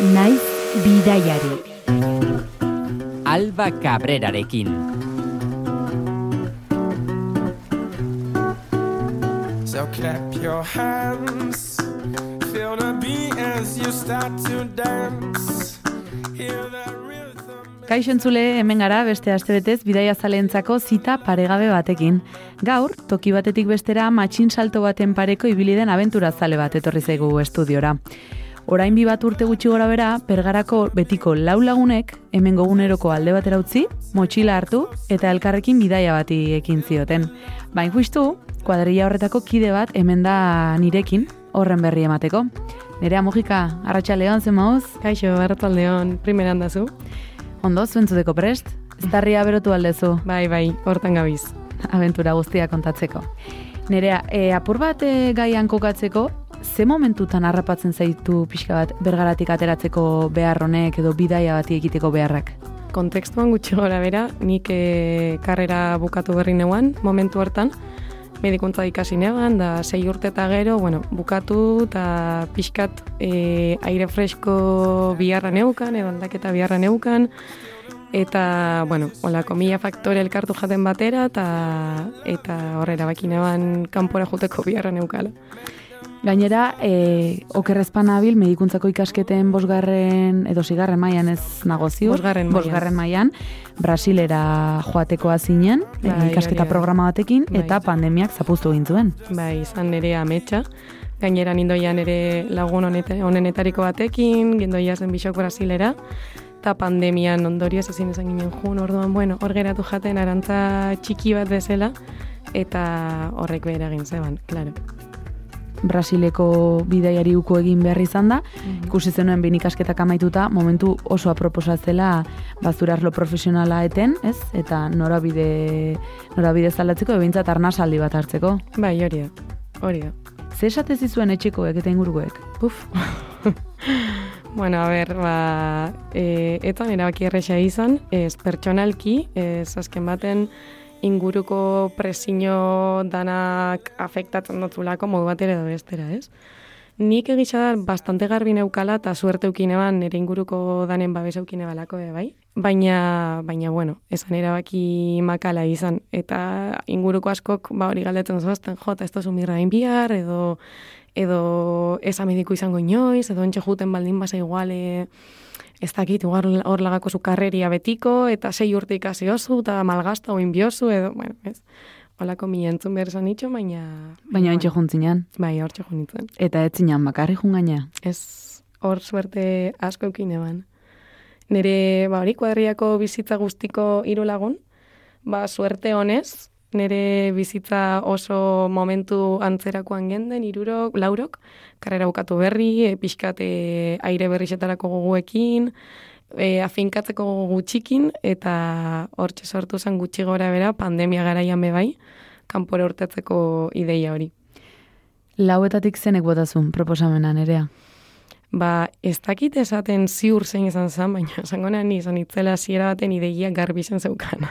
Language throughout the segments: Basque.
naiz bidaiari. Alba Cabrerarekin. So clap your hands, feel the beat as you start to dance. Hear the rhythm. Kaixo entzule, hemen gara beste astebetez bidaia zalentzako zita paregabe batekin. Gaur, toki batetik bestera matxin salto baten pareko ibili den abentura zale bat etorri zaigu estudiora. Orain bi bat urte gutxi gora bera, pergarako betiko lau lagunek, hemen goguneroko alde batera utzi, motxila hartu eta elkarrekin bidaia bati ekin zioten. Bain justu, kuadrilla horretako kide bat hemen da nirekin, horren berri emateko. Nerea Mujika, arratsaldeon zen mauz? Kaixo, arratzaldeon, primeran dazu. Ondo, zuentzuteko prest? Zarria berotu aldezu, Bai, bai, hortan gabiz. abentura guztia kontatzeko. Nerea, e, apur bat e, gaian kokatzeko, ze momentutan harrapatzen zaitu pixka bat bergaratik ateratzeko behar honek edo bidaia bati egiteko beharrak? Kontekstuan gutxi gora bera, nik e, karrera bukatu berri neuan, momentu hartan, medikuntza ikasi negan, da sei urte eta gero, bueno, bukatu eta pixkat e, aire fresko biharra neukan, edo aldaketa biharra neukan, eta, bueno, olako mila faktore elkartu jaten batera, eta, eta horrera baki neban kanpora juteko biharra neukala. Gainera, e, okerrezpan abil medikuntzako ikasketen bosgarren edo sigarren mailan ez nago ziur. Bosgarren. Bosgarren mailan, Brasilera joatekoa zinen, e, Bai, ikasketa hori da. programa batekin, Bai. eta pandemiak zapuztu gintzuen. Bai, izan nire ametsa. Gainera nindoian ere lagun honenetariko batekin, gindoia zen bisok Brasilera, eta pandemian ondorioz ezin izan ginen jun, orduan, bueno, hor geratu jaten arantza txiki bat bezala, eta horrek behera egin zeban, klaro. Brasileko bidaiari uko egin behar izan da, ikusi zenuen behin ikasketak amaituta, momentu oso aproposa zela bazure arlo profesionala eten, ez? Eta norabide, norabide zaldatzeko, ebintzat arnasaldi bat hartzeko. Bai, hori da, hori da. Ze esate zizuen etxekoek eta ingurukoek? Uf. bueno, a ber, ba, e, etan erabaki erresa izan, ez pertsonalki, ez azken baten inguruko presio danak afektatzen dutulako modu batera edo bestera, ez? Nik egisa da bastante garbi neukala eta suerte eukine ban nire inguruko danen babes eukine balako ere bai. Baina, baina bueno, esan erabaki makala izan. Eta inguruko askok ba hori galdetzen zoazten, jota, ez tozu mirra bihar, edo edo ez izango inoiz, edo entxe juten baldin basa iguale, ez dakit, hor lagako zu karreria betiko, eta sei urte ikasi oso, eta malgasta oin biozu, edo, bueno, ez, holako mi entzun behar zan itxo, baina... Baina entxe juntzinean. Bai, hor txo nintzen. Eta ez zinan bakarri jungaina. Ez hor suerte asko eukin eban. Nire, ba hori, kuadriako bizitza guztiko hiru lagun, ba suerte honez, nire bizitza oso momentu antzerakoan genden, irurok, laurok, karrera bukatu berri, e, pixkat e, aire berrixetarako goguekin, e, afinkatzeko gogo gutxikin, eta hortxe sortu zen gutxi gora bera, pandemia garaian be bai, kanpora urtetzeko ideia hori. Lauetatik zenek botazun proposamena nerea. Ba, ez dakit esaten ziur zein izan zen, baina esango ni izan itzela hasiera baten ideia garbi zen zeukan.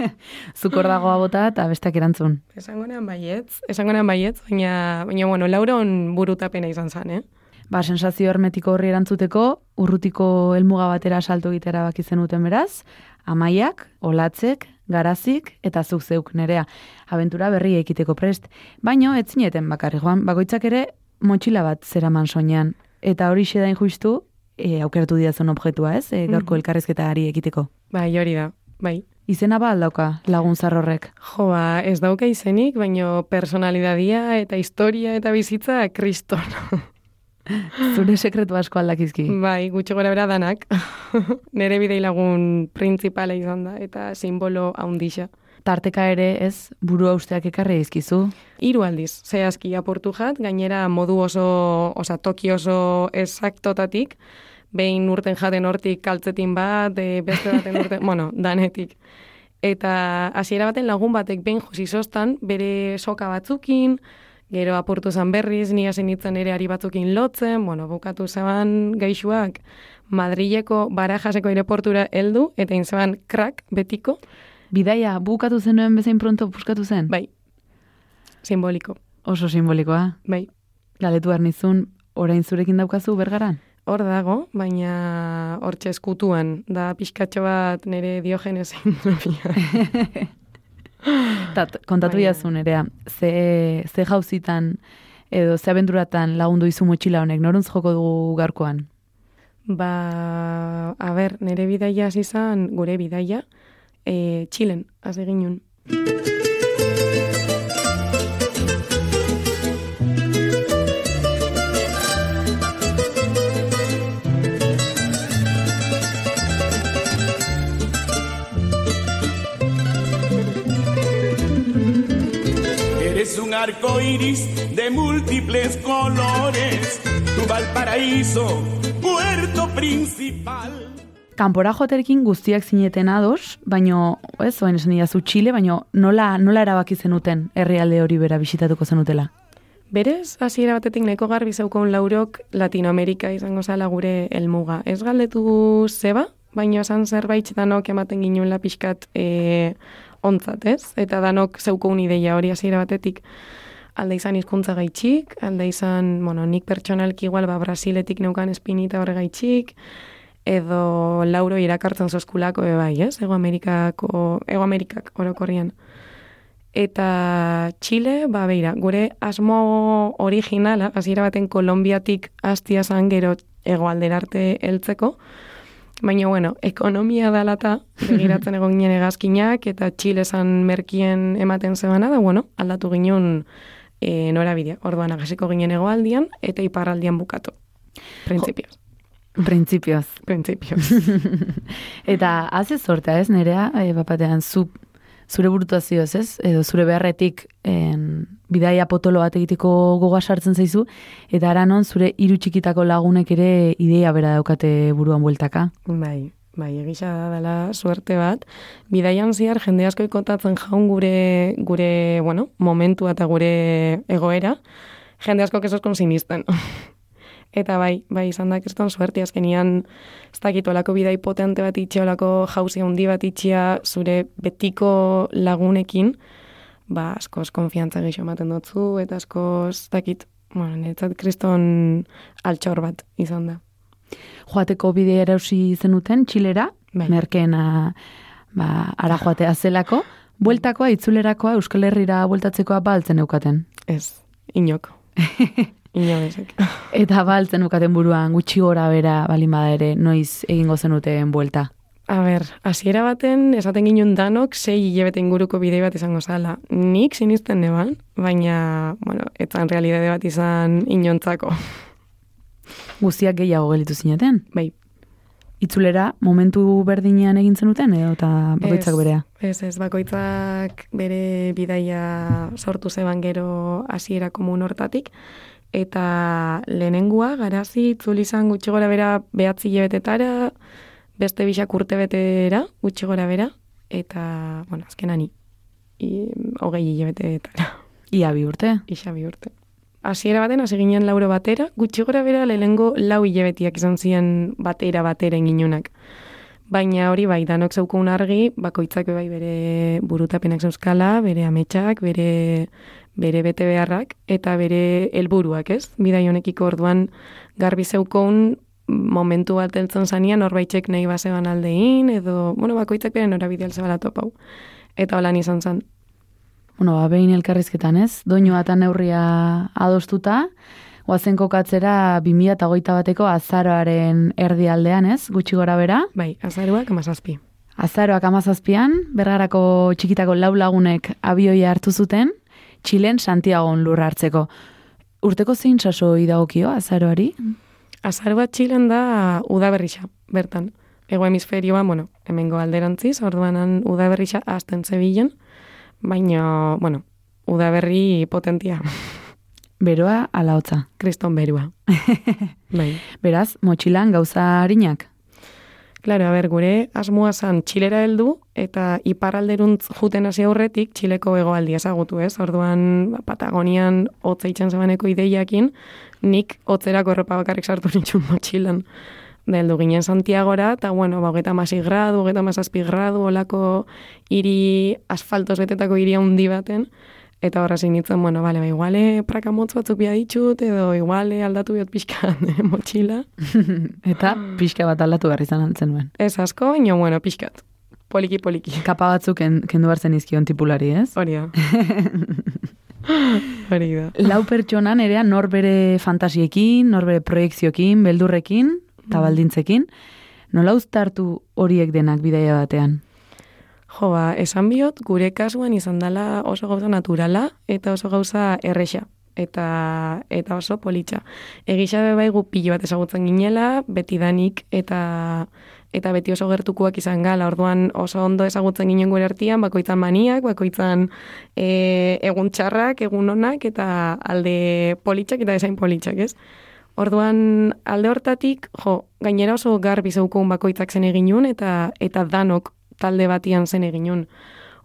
Zukor dagoa bota eta besteak erantzun. esango nahi baietz, esango nahi baietz, baina, baina bueno, lauron burutapena izan zen, eh? Ba, sensazio hermetiko horri erantzuteko, urrutiko helmuga batera salto egitera baki zenuten beraz, amaiak, olatzek, garazik eta zuk zeuk nerea. Abentura berri ekiteko prest. Baino, ez zineten bakarri joan, bakoitzak ere motxila bat zeraman soinean. Eta hori xedain justu, e, aukeratu diazun objektua ez, e, gaurko Mhm. elkarrezketa ari ekiteko. Bai, hori da, bai. Izena ba aldauka lagun zarrorrek. Jo, ba, ez dauka izenik, baino personalidadia eta historia eta bizitza kriston. Zure sekretu asko aldakizki. bai, gutxi gora bera danak. Nere bidei lagun printzipala izan da, eta simbolo haundixa. Tarteka ere ez buru usteak ekarri izkizu. Hiru aldiz, zehazki aportu jat, gainera modu oso, osa toki oso esaktotatik, behin urten jaten hortik kaltzetin bat, e, beste baten urten, bueno, danetik. Eta hasiera baten lagun batek behin josi sostan, bere soka batzukin, gero apurtu zan berriz, ni hasi nintzen ere ari batzukin lotzen, bueno, bukatu zeban gaixuak, Madrileko barajaseko aireportura heldu, eta intzeban krak betiko, Bidaia, bukatu zenuen bezain pronto puskatu zen? bai, simboliko, Oso simbolikoa. bai. Galetu behar nizun, orain zurekin daukazu bergaran? hor dago, baina hortxe eskutuan, da pixkatxo bat nire diogenes sindromia. Ta, kontatu Baina- jazu nerea, ze, ze jauzitan edo ze abenturatan lagundu izu motxila honek, noruntz joko dugu garkoan? ba, a ber, nire bidaia izan gure bidaia, e, Txilen, hasi. Eres un arco iris de múltiples colores, tu Valparaíso, puerto principal. Kanpora joaterekin guztiak zineten ados, baino, ez, oen esan diazu Txile, baino nola, nola erabaki zenuten herrialde hori bera bisitatuko zenutela? Berez, hasiera batetik nahiko garbi zeukon laurok Latinoamerika izango zala gure helmuga. Ez galdetu zeba, baino esan zerbait danok ematen ginuela pixkat e, ontzat, ez? Eta danok zeukun ideia hori hasiera batetik alde izan hizkuntza gaitxik, alde izan, bueno, nik pertsonalki igual ba Brasiletik neukan espinita horre gaitxik, edo lauro irakartzen zoskulako be bai, ez? Ego Amerikako, Ego Amerikak orokorrian. Eta Txile, ba beira, gure asmo originala, hasiera baten Kolombiatik hastia zan gero hegoaldera arte heltzeko, baina bueno, ekonomia dalata begiratzen egon ginen egazkinak eta Txile zan merkien ematen zebana da, bueno, aldatu ginen e, norabidea. Orduan agasiko ginen hegoaldian eta iparraldian bukatu. Printzipioz. Printzipioz. Printzipioz. Eta haze sortea ez, nerea, e, bapatean, zu, zure burutazioz ez, edo zure beharretik en, bidaia potolo bat egiteko goga sartzen zaizu, eta aranon zure hiru txikitako lagunek ere ideia bera daukate buruan bueltaka. Bai, bai, egisa da dela suerte bat. Bidaian ziar jende asko ikotatzen jaun gure, gure, bueno, momentua eta gure egoera, jende asko kesoskon sinisten. Eta bai, bai, izan da kriston suerte, azkenian ez dakit olako bidai potente bat itxia, olako jauzi handi bat itxia, zure betiko lagunekin, ba, askoz konfiantza gehiago ematen dutzu, eta askoz, ez dakit, bueno, niretzat kriston altxor bat izan da. Joateko bidea erausi zenuten, txilera, Bai. merkeena ba, ara joatea zelako, bueltakoa, itzulerakoa, Euskal Herrira bueltatzekoa baltzen eukaten. Ez, inok. Inobesek. Eta baltzen eukaten buruan gutxi gora bera balin bada ere noiz egingo zenuten buelta. A ber, hasiera baten esaten ginen danok sei hilabete inguruko bidei bat izango zala. Nik sinisten neban, baina, bueno, etzan realidade bat izan inontzako. Guztiak gehiago gelitu zineten. Bai, Itzulera momentu berdinean egin zenuten edo eta bakoitzak berea. Ez, ez, bakoitzak bere bidaia sortu zeban gero hasiera komun hortatik, eta lehenengua, garazi, itzuli izan gutxi gora bera behatzi hilabetetara, beste bisak urte betera, gutxi gora bera, eta, bueno, azkena ni, I, hogei hilabetetara, Ia bi urte. isa bi urte. Hasiera baten, hasi ginen lauro batera, gutxi gora bera lehenengo lau hilabetiak izan ziren batera batera ginunak. Baina hori bai, danok zeukun argi, bakoitzak bai bere burutapenak zeuzkala, bere ametsak, bere, bere bete beharrak, eta bere helburuak, ez? Bidai honekiko orduan garbi zeukun momentu bat eltzen zanean, norbaitzek nahi baseban aldein, edo, bueno, bakoitzak bere norabidea zebala topau. Eta holan izan zen. Bueno, ba, behin elkarrizketan ez, doinu eta neurria adostuta, guazen kokatzera 2008 bateko azaroaren erdialdean ez, gutxi gora bera. Bai, azaruak amazazpi. Azaroak amazazpian, bergarako txikitako lau lagunek abioia hartu zuten, Txilen Santiagon lurra hartzeko. Urteko zein sasoi dagokio azaroari? Azar bat txilen da udaberrixa, bertan. Ego hemisferioa, bueno, hemengo alderantziz, orduanan udaberrixa azten zebilen, baina, bueno, udaberri potentia, Beroa ala hotza. kriston berua. bai. Beraz, motxilan gauza harinak. Claro, a ber, gure asmoa zan txilera heldu eta iparralderuntz juten hasi aurretik txileko hegoaldia ezagutu, ez? Orduan, ba, Patagonian hotza itxan zebaneko ideiakin, nik hotzerako erropa bakarrik sartu nitxun motxilan. Da, heldu ginen Santiagora, eta bueno, ba, hogeta masi gradu, hogeta masazpi gradu, olako hiri asfaltos betetako hiri handi baten, Eta horra zein nintzen, bueno, bale, ba, iguale praka motz batzuk bia ditut, edo iguale aldatu biot pixka motxila. Eta pixka bat aldatu behar izan antzen nuen. Ez asko, baina, bueno, pixkat. Poliki, poliki. Kapa batzuk ken, kendu hartzen izkion tipulari, ez? Hori da. Hori da. Lau pertsonan ere nor bere fantasiekin, nor bere proiektziokin, beldurrekin, eta baldintzekin. Nola uztartu horiek denak bidaia batean? Jo, ba, esan biot, gure kasuan izan dela oso gauza naturala eta oso gauza erresa eta eta oso politxa. Egisa bai gu pilo bat ezagutzen ginela, beti danik eta eta beti oso gertukoak izan gala, orduan oso ondo ezagutzen ginen gure artean, bakoitzan maniak, bakoitzan e, egun txarrak, egun onak, eta alde politxak eta esain politxak, ez? Orduan alde hortatik, jo, gainera oso garbi zeukun bakoitzak zen eginun, eta eta danok talde batian zen eginun.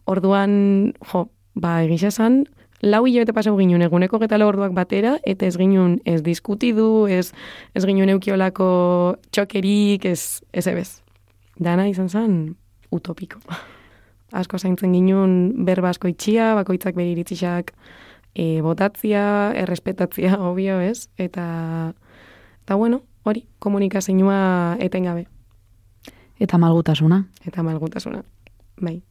Orduan, jo, ba, egisa esan, lau hilabete pasau ginen eguneko getalo orduak batera, eta ez ginen ez diskutidu, ez, ez ginen eukiolako txokerik, ez, ez ebez. Dana izan zen utopiko. Asko zaintzen ginen berba asko itxia, bakoitzak bere iritzixak e, botatzia, errespetatzia, obio ez, eta, eta bueno, hori, komunikazioa etengabe. Eta malgutasuna. Eta malgutasuna, bai.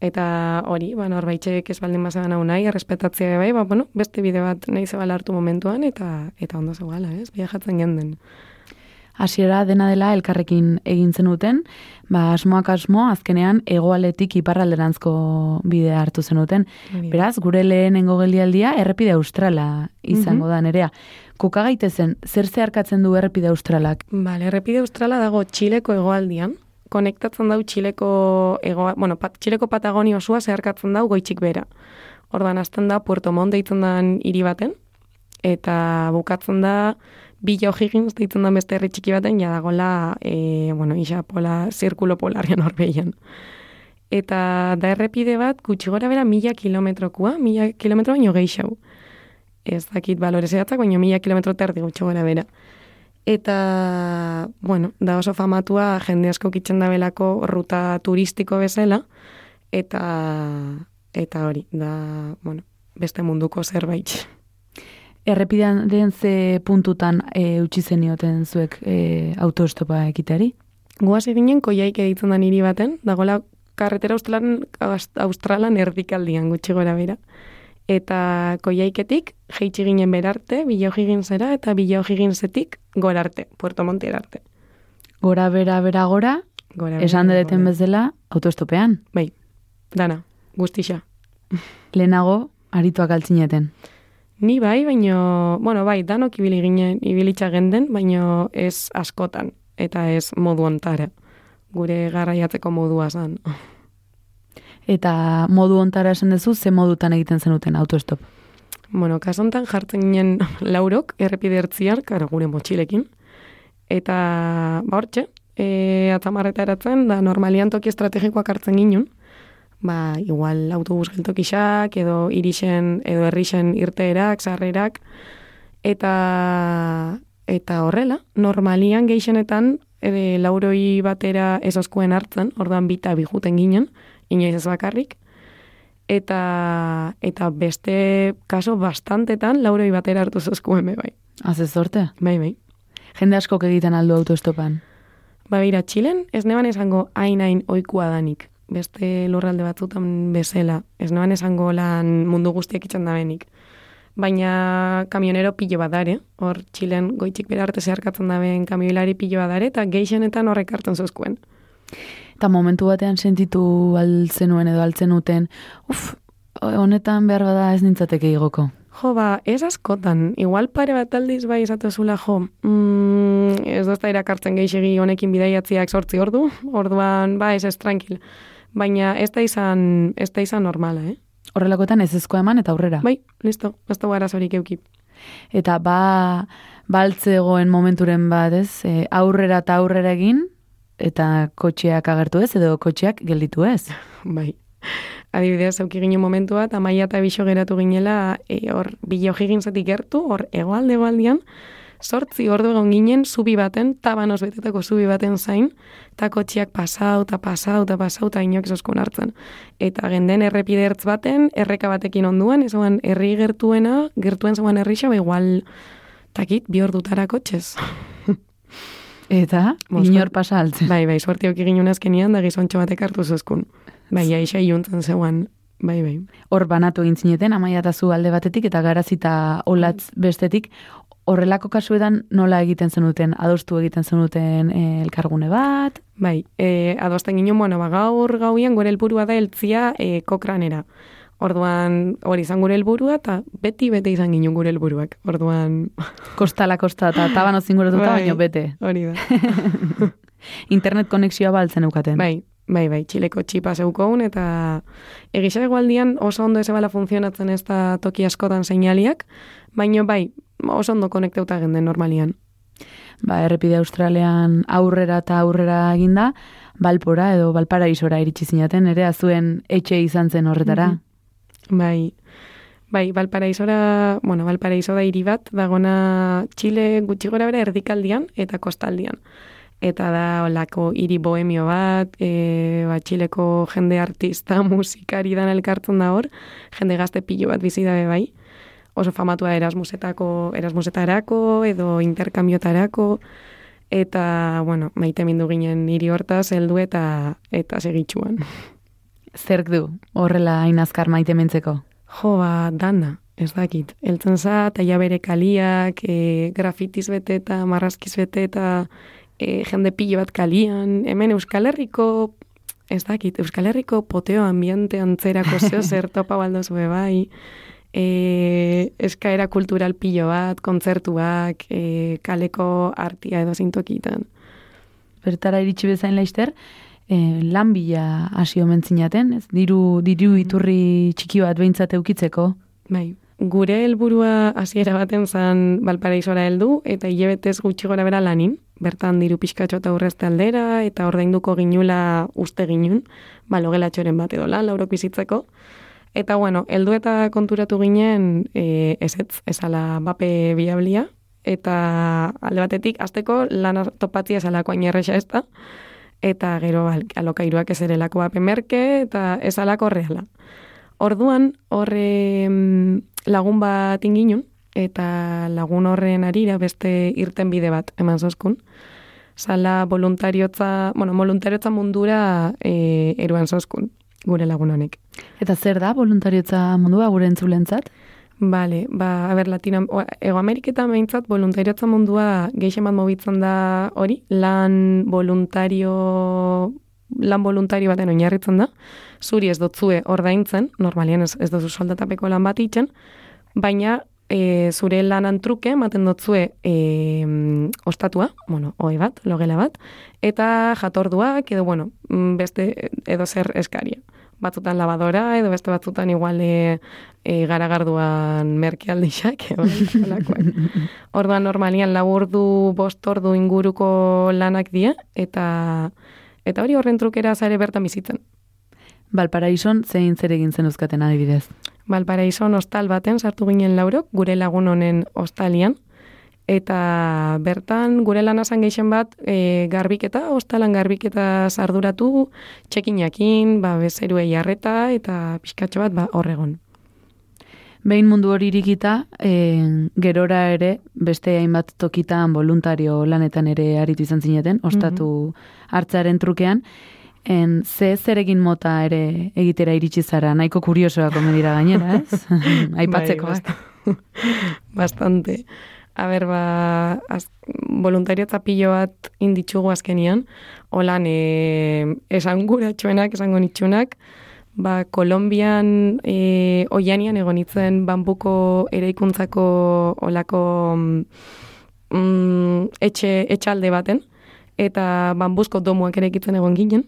Eta hori, ba, norbaitxek ez baldin bazagan hau nahi, errespetatzea bai, ba, bueno, beste bide bat nahi zebala hartu momentuan, eta eta ondo zebala, ez, jatzen genden. Hasiera dena dela elkarrekin egin zenuten, ba asmoak asmo azkenean hegoaletik iparralderantzko bidea hartu zenuten. Hori. Beraz, gure lehenengo geldialdia errepide australa izango Mhm. da nerea. Koka gaitezen, zer zeharkatzen du errepide australak? Bale, errepide australa dago Txileko hegoaldian, konektatzen dau Txileko, ego, bueno, pat, Txileko Patagonia osua zeharkatzen dau goitxik bera. Ordan hasten da Puerto Montt deitzen den hiri baten, eta bukatzen da Bila O'Higgins deitzen da beste herri txiki baten, ja dagola, e, bueno, isa pola, zirkulo polarian horbeian. Eta da errepide bat, gutxi gora bera mila kilometrokua, mila kilometro baino gehiago. Ez dakit balore zehatzak, baino mila kilometro terdi gutxi gora bera. Eta, bueno, da oso famatua jende asko kitzen da belako ruta turistiko bezala, eta, eta hori, da, bueno, beste munduko zerbait. Errepidean den ze puntutan e, utzi zenioten zuek e, autoestopa ekiteari? Guaz eginen koiaik editzen da niri baten, dagoela karretera australan, australan erdikaldian gutxi gora bera. Eta koiaiketik, jeitsi ginen berarte, bila zera eta bila zetik gora arte, Puerto Montier arte. Gora bera bera gora, Gora esan dedeten bezala autoestopean. Bai, dana, guztixa. Lehenago, arituak altzineten. Ni bai, baino, bueno, bai, danok ibili ginen, ibilitza genden, baino ez askotan, eta ez modu ontara. Gure garraiatzeko modua zan. Eta modu ontara esan duzu, ze modutan egiten zenuten autoestop. Bueno, kasontan jartzen ginen laurok, errepide ertziar, karo, gure motxilekin. Eta, ba hortxe, e, atzamarreta eratzen, da normalian toki estrategikoak hartzen ginen. Ba, igual autobus geltokixak, edo irixen, edo herrixen irteerak, sarrerak. Eta, eta horrela, normalian geixenetan, e, lauroi batera ez oskuen hartzen, orduan bita bijuten ginen, inoiz ez bakarrik eta eta beste kaso bastantetan lauroi batera hartu zozkuen be bai. Haze zorte? Bai, bai. Jende askok egiten aldu autoestopan. Ba, beira, Txilen ez neban esango hain-hain oikua danik. Beste lurralde batzutan bezala. Ez neban esango lan mundu guztiak itxan da benik. Baina kamionero pilo bat dare. Hor, Txilen goitxik bera arte zeharkatzen da ben kamioilari pilo bat dare, eta geixenetan horrek hartzen zozkuen. Eta momentu batean sentitu altzenuen edo altzenuten, uf, honetan behar bada ez nintzateke igoko. Jo, ba, ez askotan. Igual pare bat aldiz bai esatezula, jo, mm, ez dozta irakartzen geixegi honekin bidaiatziak sortzi ordu, orduan, ba, ez ez tranquil. Baina ez da izan, ez da izan normala, eh? Horrelakoetan ez ezkoa eman eta aurrera. Bai, listo, ez dugu arazorik eukip. Eta ba, baltzegoen momenturen bat, ez? E, aurrera eta aurrera egin, eta kotxeak agertu ez, edo kotxeak gelditu ez. Bai. Adibidez, auki ginen momentu bat, amaia eta biso geratu ginela, e, hor, bilo zetik gertu, hor, egoalde egoaldian, sortzi ordu egon ginen zubi baten, tabanos betetako zubi baten zain, eta kotxiak pasau, eta pasau, eta pasau, eta inoak esoskun hartzen. Eta genden errepide baten, erreka batekin onduan, ezaguan herri gertuena, gertuen zaguan herrixa, ba igual, takit, bi ordutara kotxez. Eta, Mos- inor pasa altzen. bai, bai, suerte hoki ginen azkenian, da gizontxo batek hartu zuzkun. Bai, aixa iluntzen zeuan, bai, bai. Hor banatu egin zineten, amaia eta zu alde batetik, eta garazita olatz bestetik, horrelako kasuetan nola egiten zenuten, adostu egiten zenuten eh, elkargune bat, Bai, e, adosten ginen, bueno, ba, gaur gauian gure helburua da eltzia e, kokranera. Orduan, hori izan gure helburua, eta beti bete izan ginen gure helburuak. Orduan, kostala kosta, eta tabano zinguratuta, Bai. baino bete. hori da. Internet konexioa baltzen eukaten. bai, bai, bai, txileko txipa zeukoun, eta egisa egualdian oso ondo ez ebala funtzionatzen ez da toki askotan seinaliak, baino bai, oso ondo konekteuta genden normalian. Ba, errepide Australian aurrera eta aurrera eginda, Balpora edo Balparaisora iritsi zinaten, ere azuen etxe izan zen horretara. Mhm. Bai, bai, Valparaisora, bueno, Valparaiso da hiri bat, dagona Txile gutxi gora bera erdikaldian eta kostaldian. Eta da olako hiri bohemio bat, e, ba, Txileko jende artista, musikari dan elkartzen da hor, jende gazte pilo bat bizi dabe bai. Oso famatua Erasmusetako, Erasmusetarako edo interkambiotarako, eta, bueno, maite mindu ginen hiri hortaz, heldu eta eta segitxuan. Zerk du, horrela hain azkar maite mentzeko. Jo, ba, dana, ez dakit. Eltzen za, taia bere kaliak, e, grafitiz bete eta marrazkiz bete eta e, jende pilo bat kalian. Hemen Euskal Herriko, ez dakit, Euskal Herriko poteo ambiente antzerako zeo zer topa baldozu bai. E, eskaera kultural pilo bat, kontzertuak, e, kaleko artia edo zintokitan. Bertara iritsi bezain laizter, eh, lan bila hasi omen zinaten, ez? Diru, diru iturri txiki bat behintzat eukitzeko. Bai, gure helburua hasiera baten zan Valparaisora heldu eta hilabetez gutxi gora bera lanin, bertan diru pixkatxo eta urrezte aldera eta ordainduko ginula uste ginun, ba, logelatxoren bat edo lan, laurok bizitzeko. Eta bueno, heldu eta konturatu ginen e, ezetz, ezala bape biablia, eta alde batetik, azteko lan topatzia ezalako ainerrexa ez da, eta gero bal, alokairuak ez erelako bape merke, eta ezalako reala. Orduan, horre mm, lagun bat inginun, eta lagun horren arira beste irten bide bat eman zozkun. Zala voluntariotza, bueno, voluntariotza mundura e, eruan zozkun, gure lagun honek. Eta zer da voluntariotza mundua gure entzulentzat? Bale, ba, a ber, Latino, o- Ego Ameriketan behintzat voluntariotza mundua geixen bat mobitzen da hori, lan voluntario, lan voluntario baten oinarritzen da, zuri ez dotzue ordaintzen, normalian ez, ez dozu soldatapeko lan bat itzen, baina e, zure lanan truke ematen dotzue e, ostatua, bueno, oe bat, logela bat, eta jatorduak, edo, bueno, beste, edo zer eskaria. Batzutan lavadora, edo beste batzutan igual e, e, garagarduan merkealdixak, holakoak. Orduan normalian lau ordu, bost ordu inguruko lanak die, eta eta hori horren trukera zare bertan bizitzen. Balparaison zein zer egin zen euskaten adibidez. Valparaison hostal baten sartu ginen laurok, gure lagun honen hostalian, eta bertan gure lanazan geixen bat e, garbiketa, hostalan garbiketa sarduratu, txekinakin, ba, bezeruei jarreta, eta pixkatxo bat ba, horregon. Behin mundu hori irikita, e, gerora ere, beste hainbat tokitan voluntario lanetan ere aritu izan zineten, ostatu hartzaren trukean, en ze zeregin mota ere egitera iritsi zara, nahiko kuriosoa komedira gainera, ez? Aipatzeko. Bai, bast- bastante. A ber, ba, az, voluntariotza pilo bat inditzugu azkenian, holan e, esan esango nitxunak, ba, Kolombian e, oianian egonitzen bambuko eraikuntzako olako mm, etxe, etxalde baten, eta bambuzko domuak eraikitzen egon ginen.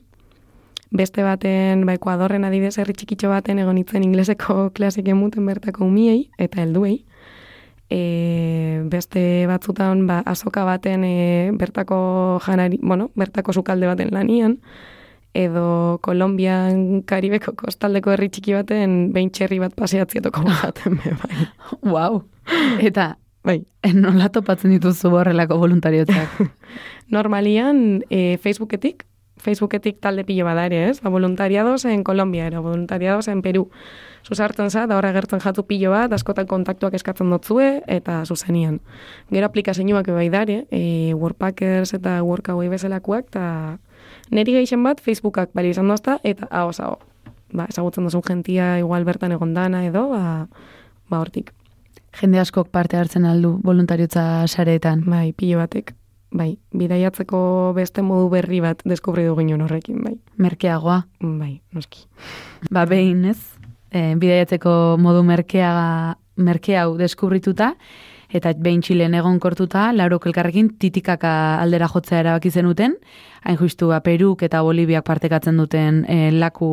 Beste baten, ba, Ekuadorren adibidez herri txikitxo baten egonitzen ingleseko klasik emuten bertako umiei eta helduei. E, beste batzutan ba, azoka baten e, bertako janari, bueno, bertako sukalde baten lanian, edo Kolombian Karibeko kostaldeko herri txiki baten behin txerri bat paseatzietoko baten be bai. Wow. Eta bai. Nola topatzen dituzu horrelako voluntariotzak? Normalian, e, Facebooketik, Facebooketik talde pilo bada ere, ez? Ba, voluntariados en Colombia, ero, voluntariados en Peru. Zuzartzen za, da horra gertzen jatu pilo bat, askotan kontaktuak eskatzen dotzue, eta zuzenian. Gero aplikazioak bai dare, e, Workpackers eta Workaway bezalakoak, eta neri geixen bat Facebookak bali izan dozta, eta hau hau. Ba, ezagutzen duzun gentia igual bertan egon dana edo, ba, ba hortik. Jende askok parte hartzen aldu voluntariotza sareetan. Bai, pilo batek. Bai, bidaiatzeko beste modu berri bat deskubri du ginen horrekin, bai. Merkeagoa. Bai, noski. Ba, behin, ez? E, bidaiatzeko modu merkea, merke hau deskubrituta, eta behin txilen egon kortuta, laurok elkarrekin titikaka aldera jotzea erabaki zenuten, hain justu, ba, Peruk eta Bolibiak partekatzen duten e, laku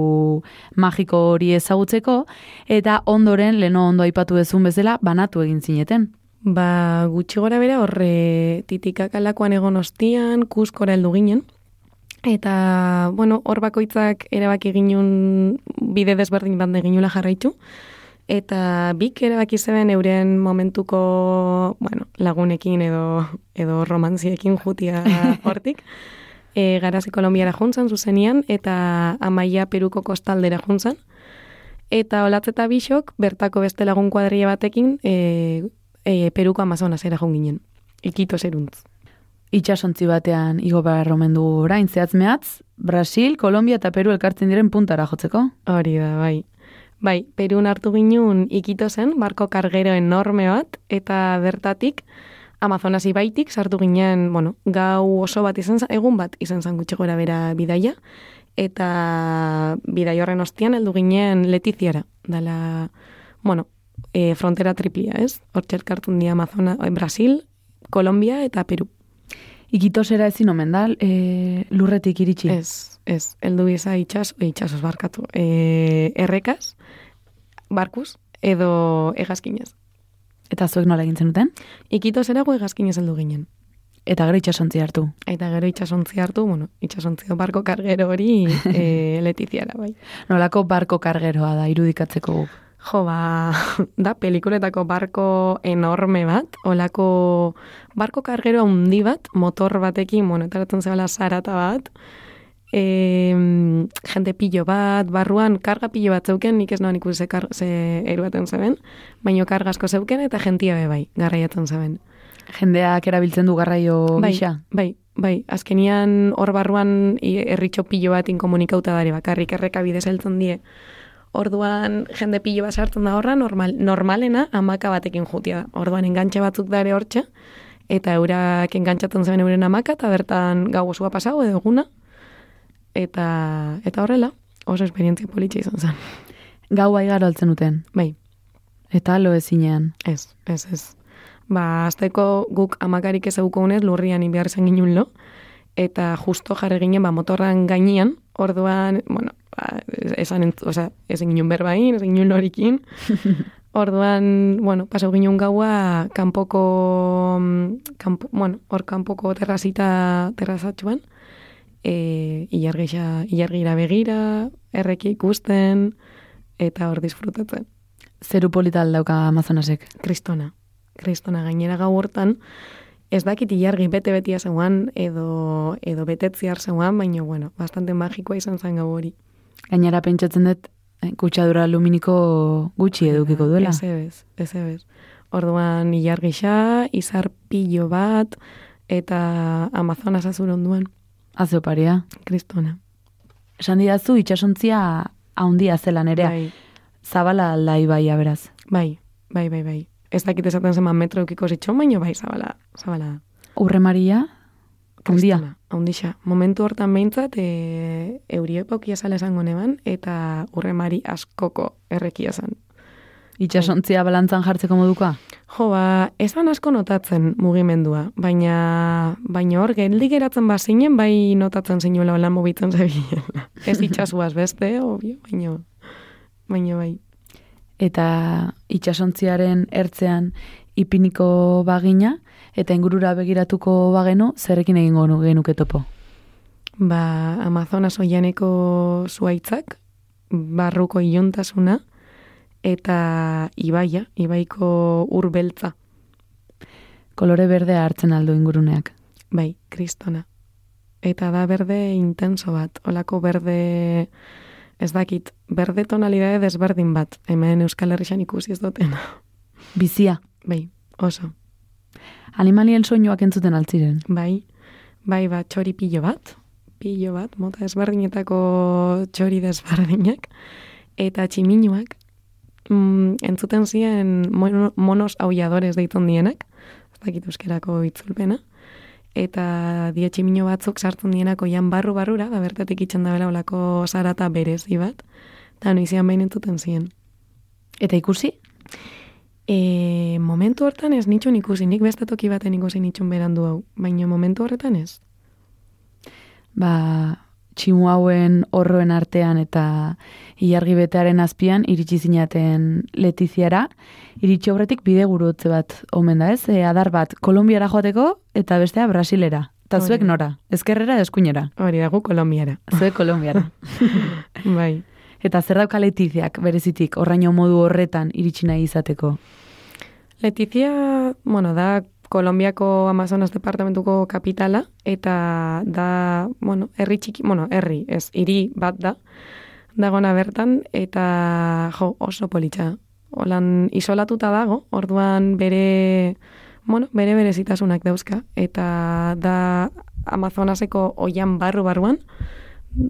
magiko hori ezagutzeko, eta ondoren, leno ondo aipatu dezun bezala, banatu egin zineten. Ba, gutxi gora bera horre titikak alakoan egon ostian, kuskora heldu ginen. Eta, bueno, hor bakoitzak erabaki ginun bide desberdin bande ginula jarraitu. Eta bik erabaki zeben euren momentuko, bueno, lagunekin edo, edo romantziekin jutia hortik. E, garazi Kolombiara juntzan zuzenian eta amaia Peruko kostaldera juntzan. Eta olatzeta bisok, bertako beste lagun kuadria batekin, e, e, Peruko Amazonasera joan ginen. Ikito zeruntz. Itxasontzi batean igo behar omen du orain zehatz mehatz, Brasil, Kolombia eta Peru elkartzen diren puntara jotzeko. Hori da, bai. Bai, Perun hartu ginen ikito zen, barko kargero enorme bat, eta bertatik, Amazonas ibaitik sartu ginen, bueno, gau oso bat izan, za- egun bat izan zan gutxi gora bera bidaia, eta bidai horren ostian heldu ginen Letiziara, dala, bueno, e, frontera triplia, ez? Hortxe elkartun di Amazona, eh, Brasil, Kolombia eta Peru. Ikitosera ezin omen da, e, lurretik iritsi. Ez, ez, heldu iza itxas, itxasos barkatu, e, errekaz, barkuz, edo egazkinez. Eta zuek nola egin zenuten? Ikito zerago egazkinez heldu ginen. Eta gero itxasontzi hartu. Eta gero itxasontzi hartu, bueno, itxasontzi barko kargero hori e, letiziara, bai. Nolako barko kargeroa da irudikatzeko guk. Jo, ba, da pelikuletako barko enorme bat, olako barko kargero handi bat, motor batekin, bueno, etaratzen zebala zarata bat, e, jende pillo bat, barruan karga pillo bat zeuken, nik ez noan ikusi ze, kar, ze eruaten zeben, baino karga asko zeuken eta jentia be bai, garraiatzen zeben. Jendeak erabiltzen du garraio bai, gisa. bai, bai, azkenian hor barruan herritxo pillo bat inkomunikauta dare bakarrik erreka bidez heltzen die. Orduan jende pillo bat sartzen da horra, normal, normalena amaka batekin jutia da. Orduan engantxe batzuk dare hortxe, eta eurak engantxatzen zeben euren amaka, eta bertan gau osua pasau edo eguna. Eta, eta horrela, oso esperientzia politxe izan zen. Gau aigaro altzen duten. Bai, Eta lo ezinean. Ez, ez, ez. Ba, azteko guk amakarik ezaguko unez lurrian behar izan ginen lo, eta justo jarri ginen ba, motorran gainean, orduan, bueno, ba, esan, ent, oza, ezin ginen berbain, ezin ginen lorikin, orduan, bueno, pasau ginen gaua kanpoko, mm, kanpo, bueno, hor kanpoko terrazita, terrazatxuan, e, ilargira, ilargira begira, erreki ikusten, eta hor disfrutatzen. Zeru polita aldauka Amazonasek. Kristona. Kristona gainera gau hortan, ez dakit ilargi bete-betia zeuan, edo, edo betetziar zeuan, baina, bueno, bastante magikoa izan zen gau hori. Gainera pentsatzen dut, eh, kutsadura aluminiko gutxi edukiko duela. Ez ebez, ez ebez. Orduan, ilargixa, izar pillo bat, eta Amazonas azur onduan, Azeo paria. kristona. Esan didazu itxasontzia haundia zela nerea. Bai, Zabala alda ibaia beraz. bai, bai, bai, bai. Ez dakit esaten zeman metro eukiko zitxon, baina bai, zabala, zabala. Urre Maria, haundia. Kristona, Haundixa. Momentu hortan behintzat, e, euriepokia zala esango neban, eta urremari askoko errekia zen. Itxasontzia balantzan jartzeko modukoa? Jo, ba, esan asko notatzen mugimendua, baina, baina hor, geldi geratzen bazinen, bai notatzen zinuela lan mobitzen zebilela. Ez itxasuaz beste, obio, baina, baina bai. Eta itxasontziaren ertzean ipiniko bagina, eta ingurura begiratuko bagenu, zerrekin egingo nu- genuke topo. Ba, Amazonas oianeko zuaitzak, barruko iluntasuna, eta ibaia, ibaiko urbeltza. Kolore berdea hartzen aldu inguruneak. Bai, kristona. Eta da berde intenso bat, olako berde, ez dakit, berde tonalidade desberdin bat, hemen Euskal Herrixan ikusi ez dutena. Bizia, Bai, oso. Animalien soinuak entzuten altziren. Bai, bai, bat, txori pilo bat, pilo bat, mota ezberdinetako txori desberdinak, eta tximinuak, mm, entzuten ziren mono, monos aulladores deiton dienak, ez dakit euskerako itzulpena, eta die tximino batzuk sartzen dienak oian barru-barrura, da bertatik itxen da bela olako zarata berezi bat, eta noizian behin entzuten ziren. Eta ikusi? E, momentu hortan ez nitxun ikusi, nik beste toki baten ikusi nitxun berandu hau, baina momentu horretan ez. Ba, tximu hauen horroen artean eta ilargi betearen azpian iritsi zinaten Letiziara, iritsi aurretik bide gurutze bat omen da ez, e, adar bat Kolombiara joateko eta bestea Brasilera. Eta zuek nora, ezkerrera eskuinera. Hori dago Kolombiara. Zuek Kolombiara. bai. Eta zer dauka Letiziak berezitik, horraino modu horretan iritsi nahi izateko. Letizia, bueno, da Kolombiako Amazonas departamentuko kapitala, eta da, bueno, herri txiki, bueno, herri, ez, hiri bat da, dagona bertan, eta jo, oso politxa. Holan isolatuta dago, orduan bere, bueno, bere berezitasunak dauzka, eta da Amazonaseko oian barru-barruan,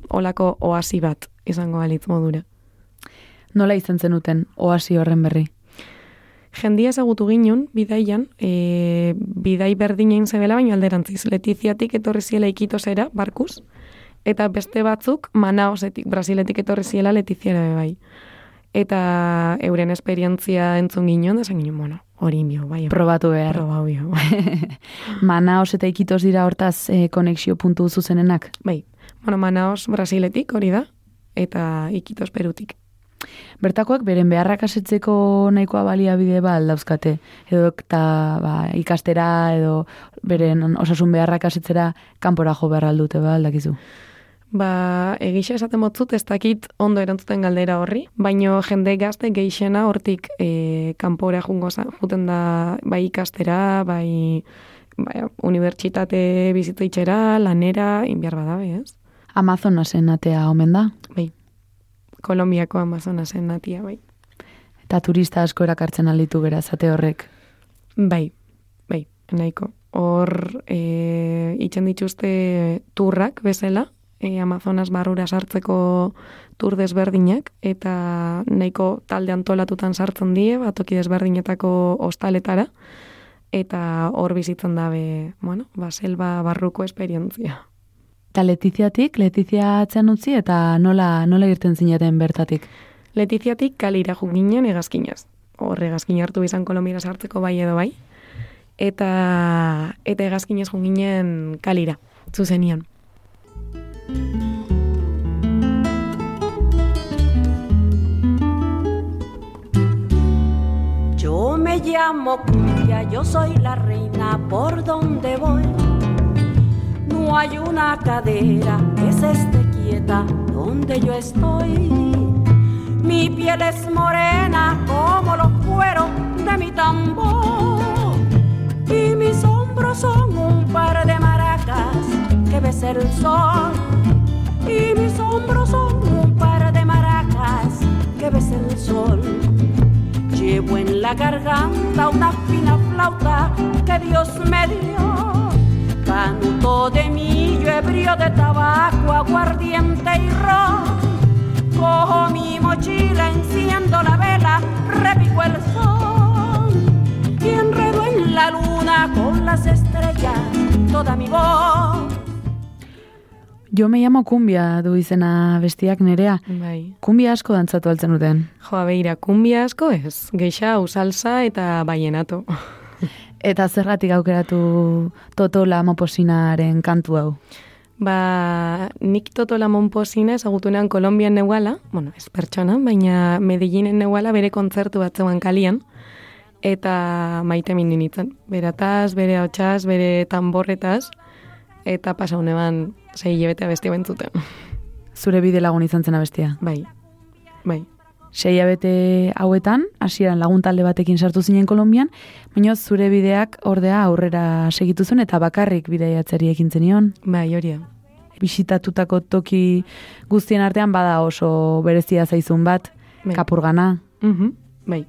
olako oasi bat izango balitz modura. Nola izan zenuten oasi horren berri? Jendia ezagutu ginen, bidaian, e, bidai berdinain zebela, baina alderantziz. Letiziatik etorri ziela ikitosera, barkuz, eta beste batzuk Manaosetik, Brasiletik etorri ziela Letiziara be bai. Eta euren esperientzia entzun ginen, da esan ginen, bueno, hori inbio, bai. Probatu behar. Proba bio, Manaos eta ikitos dira hortaz e, konexio puntu zuzenenak. bai. Bueno, Manaos Brasiletik hori da, eta ikitos Perutik. Bertakoak beren beharrak asetzeko nahikoa baliabide ba aldauzkate. Edo eta ba, ikastera edo beren osasun beharrak asetzera kanpora jo behar aldute ba aldakizu. Ba, egisa esaten motzut, ez dakit ondo erantzuten galdera horri, baino jende gazte geixena hortik e, kanpora jungo juten da bai ikastera, bai, bai unibertsitate bizitzaitxera, lanera, inbiar badabe, ez? Amazonasen atea omen da. Bai, Kolombiako Amazonasen natia, bai. Eta turista asko erakartzen alditu beraz, ate horrek. Bai, bai, nahiko. Hor, e, itxen dituzte turrak bezala, e, Amazonas barrura sartzeko tur desberdinak, eta nahiko talde antolatutan sartzen die, batoki desberdinetako hostaletara, eta hor bizitzen dabe, bueno, ba, selva barruko esperientzia. Eta Letiziatik, Letizia atzean utzi eta nola, nola irten zinaten bertatik. Letiziatik kalira ginen egazkinaz. Hor egazkin hartu izan Kolombiara sartzeko bai edo bai. Eta, eta egazkinez ginen kalira, zuzenian. Yo me llamo Cumbia, yo soy la reina por donde voy. No hay una cadera que se esté quieta donde yo estoy. Mi piel es morena como los cueros de mi tambor. Y mis hombros son un par de maracas que besa el sol. Y mis hombros son un par de maracas que besa el sol. Llevo en la garganta una fina flauta que Dios me dio. Canto de millo, ebrio de tabaco, aguardiente y ron. Cojo mi mochila, enciendo la vela, repico el sol. Y enredo en la luna con las estrellas toda mi voz. Jo me llamo kumbia du izena bestiak nerea. Bai. Kumbia asko dantzatu altzen duten. Joa, beira, kumbia asko ez. Geixa, usalsa eta baienato. Eta zergatik aukeratu Totola Moposinaren kantu hau. Ba, nik Totola Monposina ezagutunean Kolombian neuala, bueno, ez pertsona, baina Medellinen neuala bere kontzertu bat zegoen kalian, eta maite min nintzen. Berataz, bere hotxaz, bere tamborretaz, eta pasa honeban zei beste bentzuten. Zure bide lagun izan zen abestia. Bai, bai. Sei abete hauetan, hasieran lagun talde batekin sartu zinen Kolombian, baina zure bideak ordea aurrera segitu zuen eta bakarrik bidaiatzeri ekin zenion. Bai, hori. Bisitatutako toki guztien artean bada oso berezia zaizun bat, Bai. kapurgana. Mhm, Bai,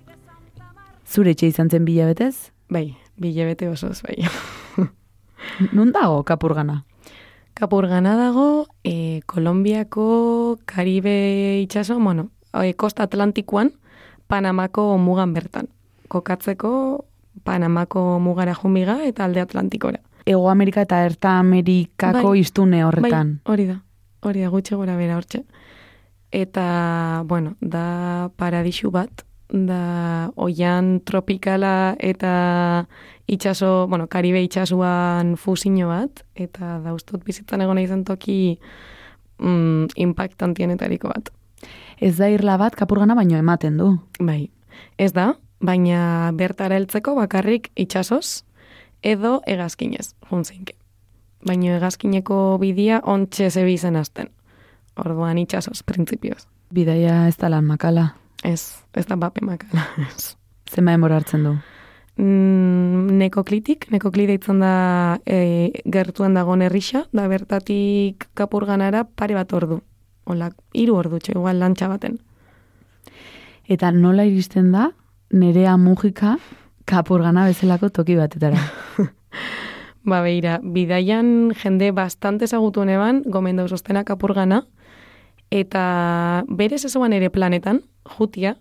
Zure etxe izan zen bila betez? bai, bilebete osoz, bai. Nun dago kapurgana? Kapurgana dago, e, Kolombiako Karibe itxaso, bueno, Kosta Atlantikoan, Panamako mugan bertan. Kokatzeko Panamako mugara jumiga eta alde Atlantikora. Ego Amerika eta Erta Amerikako Bai. iztune horretan. Bai, hori da, hori da, gutxe gora bera hortxe. Eta, bueno, da paradixu bat, da oian tropikala eta itxaso, bueno, Karibe itxasuan fusino bat, eta da ustot bizitzan egon izan toki mm, impactantienetariko bat. Ez da irla bat kapurgana baino ematen du. Bai, ez da, baina bertara heltzeko bakarrik itxasoz edo hegazkinez, juntzeinke. Baina hegazkineko bidia ontxe zebi zen azten. Orduan itxasoz, printzipioz. Bidaia ez da lan makala. Ez, ez da bape makala. ez. Zema emora hartzen du. Mm, nekoklitik, nekokli deitzen da e, gertuan dagoen herrisa, da bertatik kapurganara pare bat ordu. Ola, hiru ordu txo, igual lantxa baten. Eta nola iristen da, nerea mugika kapurgana bezalako toki batetara. Ba, beira, bidaian jende bastante ezagutu neban, gomen dauz ostena kapurgana, eta berez ezoan ere planetan, jutia,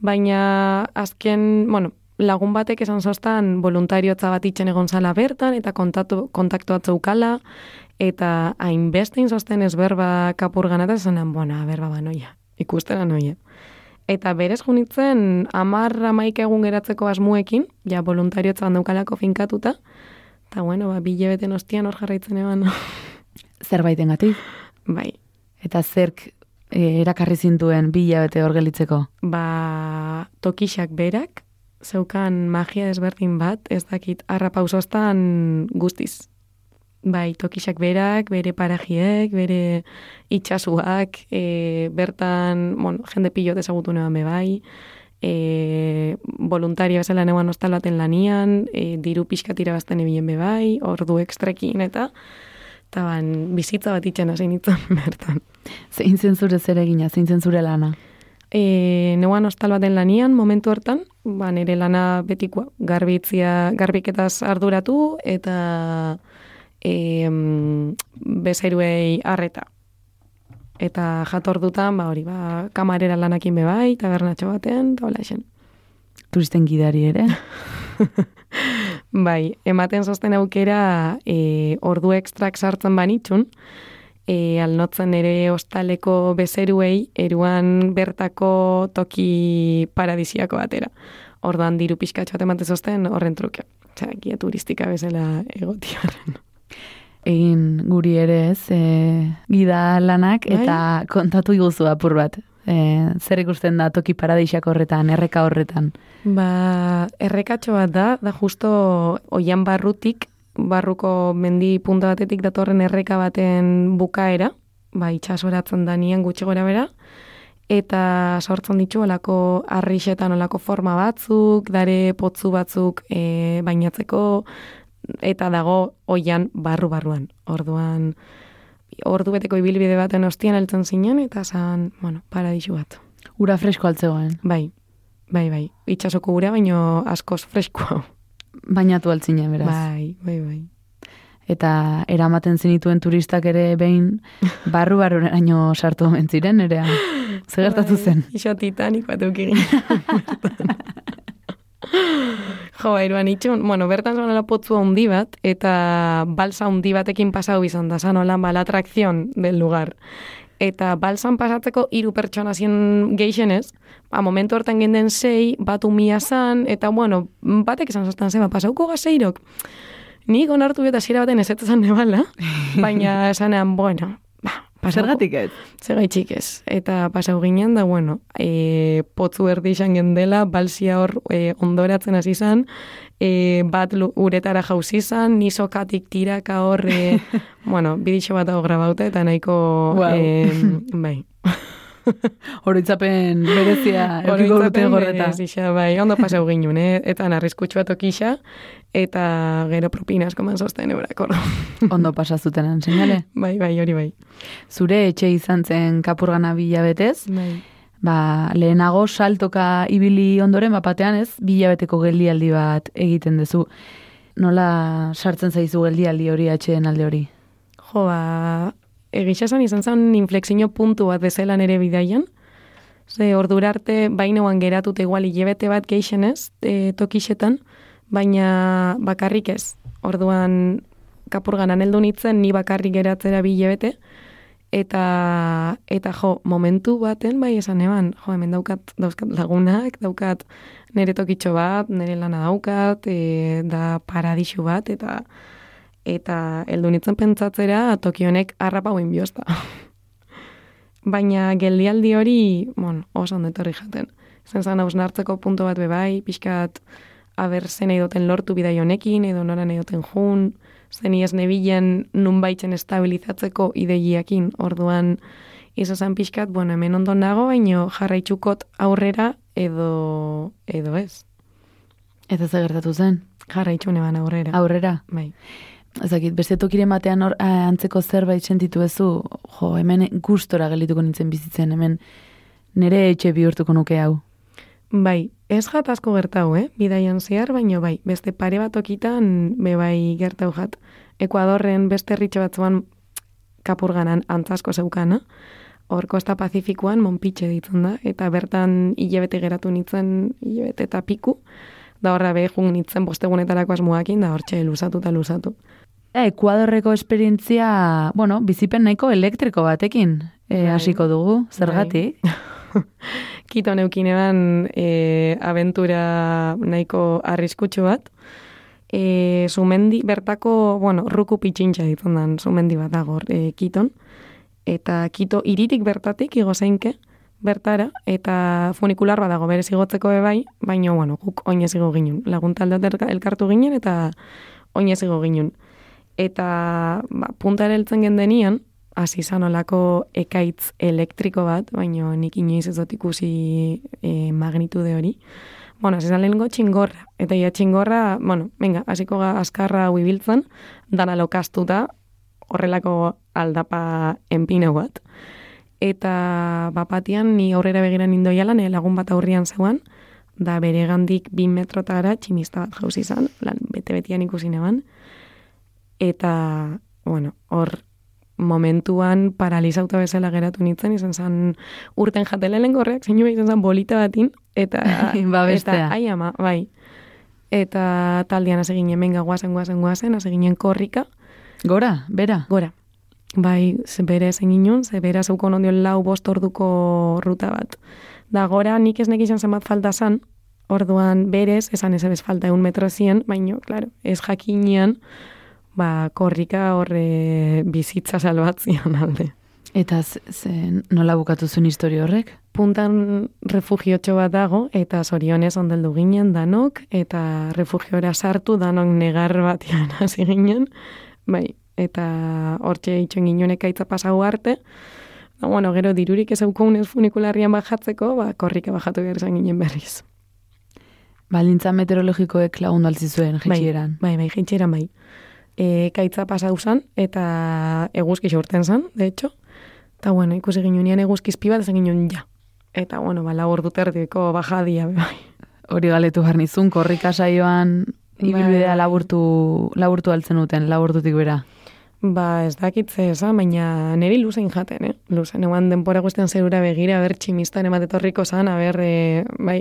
baina azken, bueno, lagun batek esan zoztan voluntariotza bat itxen egon zala bertan, eta kontatu, kontaktu atzaukala, eta hainbeste inzosten ez berba kapurgana, eta zenan, bona, berba banoia, ikustera noia. Eta berez junitzen, amar amaik egun geratzeko asmuekin, ja voluntariotza bandaukalako finkatuta, eta bueno, ba, bile beten ostian hor jarraitzen eban. Zerbaitengatik. bai, Eta zerk e, erakarri zintuen bila bete hor gelitzeko. ba, tokixak berak, zeukan magia desberdin bat, ez dakit, arra pausostan guztiz. Bai, tokixak berak, bere parajiek, bere itxasuak, e, bertan, bueno, jende pilot ezagutu be bai, e, voluntaria bezala neuan ostal baten lanian, e, diru pixkatira bazten ebilen be bai, ordu ekstrekin eta, eta ban, bizitza bat itxena zein bertan. Zein zen zure zeregina, zein zen zure lana. E, neuan ostal baten lanian, momentu hortan, ba, nire lana betikoa, garbitzia, garbiketaz arduratu, eta e, bezairuei arreta. Eta jatordutan, ba, hori, ba, kamarera lanakin bebai, tabernatxo baten, eta hola esen. Turisten gidari ere. Bai, ematen zozten aukera e, ordu ekstrak sartzen banitxun, e, alnotzen ere ostaleko bezeruei eruan bertako toki paradisiako batera. Orduan diru pixkatxo bat ematen zozten horren truke. Osea, guia turistika bezala egotiaren. Egin guri ere ez, e, gida lanak, Bai. eta kontatu iguzu apur bat. E, zer ikusten da toki paradisiak horretan, erreka horretan. Ba, errekatxo bat da, da justo oian barrutik, barruko mendi punta batetik datorren erreka baten bukaera, ba, itxasoratzen da nien gutxi gora bera, eta sortzen ditu olako arrixetan olako forma batzuk, dare potzu batzuk e, bainatzeko, eta dago oian barru-barruan. Orduan, ordu beteko ibilbide baten ostian heltzen zinen, eta zan, bueno, paradisu bat. Ura fresko altzegoen. Bai, bai, bai. Itxasoko ura, baino askoz freskoa. Bainatu altzinen, beraz. Bai, bai, bai. Eta eramaten zenituen turistak ere behin barru-barruraino sartu omen ziren, ere Zer gertatu Bai, zen? Iso titanik bat eukigin. jo, bairuan itxun, bueno, bertan zonala potzu handi bat, eta balsa handi batekin pasau izan da, zanola, ba, la atrakzion del lugar. Eta balsan pasatzeko hiru pertsona zien geixenez, ba, momentu hortan genden sei, bat umia zan, eta, bueno, batek esan zaztan zeba, pasauko gazeirok. Nik onartu eta zira baten ezetzan nebala, baina esanean, bueno, Zergatik ez? Zegaitxik ez. Eta pasau ginen da, bueno, e, potzu erdi izan gendela, balsia hor e, ondoratzen hasi izan, e, bat uretara jauzi izan, nisokatik tiraka hor, e, bueno, bidixo bat hau grabauta, eta nahiko, Wow. e, bai. Horitzapen berezia eukiko dute gorreta. Berezia, bai, ondo pasau ginen, eh? eta narrizkutsu bat okisa, eta gero propina asko man sosten eurak, ordo. Ondo pasazutenen, seinale? bai, bai, hori bai. Zure etxe izan zen kapurgana bila betez, Bai. ba, lehenago saltoka ibili ondoren, bapatean ez, bilabeteko geldialdi bat egiten duzu. Nola sartzen zaizu geldialdi hori atxeen alde hori? Jo, ba, egisa esan izan zen inflexio puntu bat bezala nere bidaian. Ze ordura arte bainoan geratute igual hilebete bat geixenez, e, tokixetan, baina bakarrik ez. Orduan kapurganan heldu nintzen, ni bakarrik geratzera bi hilebete, eta, eta jo, momentu baten bai esan eban, jo, hemen daukat, dauzkat lagunak, daukat nire tokitxo bat, nire lana daukat, e, da paradixu bat, eta eta heldu nintzen pentsatzera toki honek harrapa guin biosta. Baina geldialdi hori, bon, oso ondo etorri jaten. Zen zan hausnartzeko puntu bat bebai, pixkat aber zen nahi duten lortu bidai honekin, edo nora nahi duten jun, zen iaz nebilen nun baitzen estabilizatzeko ideiakin, orduan izan pixkat, bueno, hemen ondo nago, baino jarraitxukot aurrera edo, edo ez. Eta ze gertatu zen? Jarraitxu neban aurrera. Aurrera. Bai. Ezakit, beste tokiren batean hor, eh, antzeko zerbait sentitu ezu, jo, hemen gustora gelituko nintzen bizitzen, hemen nire etxe bihurtuko nuke hau. Bai, ez jat asko gertau, eh? Bidaian zehar, baino bai, beste pare bat okitan, be bai gertau jat. Ekuadorren beste herritxo batzuan kapurganan antzasko zeukana, hor kosta pazifikoan monpitxe ditzen da, eta bertan hilebete geratu nintzen, hilebete eta piku, da horra be jung nintzen bostegunetarako asmoakin, da hortxe luzatu eta luzatu. Ekuadorreko esperientzia, bueno, bizipen nahiko elektriko batekin e, Bai. hasiko dugu, zergatik? Kito neukin eban e, aventura nahiko arriskutsu bat. E, sumendi, bertako, bueno, ruku pitxintxa ditzen dan, sumendi bat dago e, kiton. Eta kito iritik bertatik igo zeinke, bertara, eta funikular bat dago berez igotzeko bebai, baina, bueno, guk oinez igo ginen. Laguntalde elkartu ginen, eta oinez igo ginen. Eta ba, punta heltzen gendenian, hasi izan olako ekaitz elektriko bat, baina nik inoiz ez dut ikusi e, magnitude hori. Bueno, hasi izan lehenengo txingorra. Eta ia txingorra, bueno, venga, hasiko ga azkarra hau ibiltzen, dana lokastuta, horrelako aldapa enpine bat. Eta bapatian ni aurrera begiran indoiala, nire lagun bat aurrian zegoan, da bere gandik bin metrotara tximista bat jauz izan, lan bete-betian ikusi neban. Eta, bueno, hor momentuan paralizauta bezala geratu nintzen, izan zen urten jatelen gorreak, zeinu izan zen bolita batin, eta, Ba, eta ai ama, bai. Eta taldean hasi ginen, menga guazen, guazen, guazen, hasi ginen korrika, Gora, bera? gora. Bai, bere ezen ginen, ze bera zeuko ondion lau bost orduko ruta bat. Da gora nik ez nekizan zenbat falta zan, orduan berez, esan ez ebez falta egun metro zien, baino, claro, ez jakinean, ba, korrika horre bizitza salbatzian alde. Eta ze, ze, nola bukatu zuen historio horrek? Puntan refugiotxo bat dago, eta zorionez ondeldu ginen danok, eta refugiora sartu danok negar batian hasi ginen, bai, eta hortxe itxon ginen ekaitza pasau arte, da, bueno, gero dirurik ez aukunez funikularrian bajatzeko, ba, korrika bajatu behar izan ginen berriz. Balintza meteorologikoek lagundu altzi zuen, jitxieran. Bai, bai, jitxieran bai. E, kaitza pasau zan, eta eguzki urten zan, de hecho. Eta, bueno, ikusi ginunean eguzkizpi bat, ginen ja. Eta, bueno, ba, lau ordu terdiko bajadia, bai. Hori galetu jarnizun, korrika saioan ibilbidea Bai. laburtu, laburtu altzen duten, laburtutik bera. Ba, ez dakitze esan, baina niri luzein jaten, eh? Luzein, eguan denpora guztian zerura begira, ber tximistan ematetorriko zan, aber, e, bai,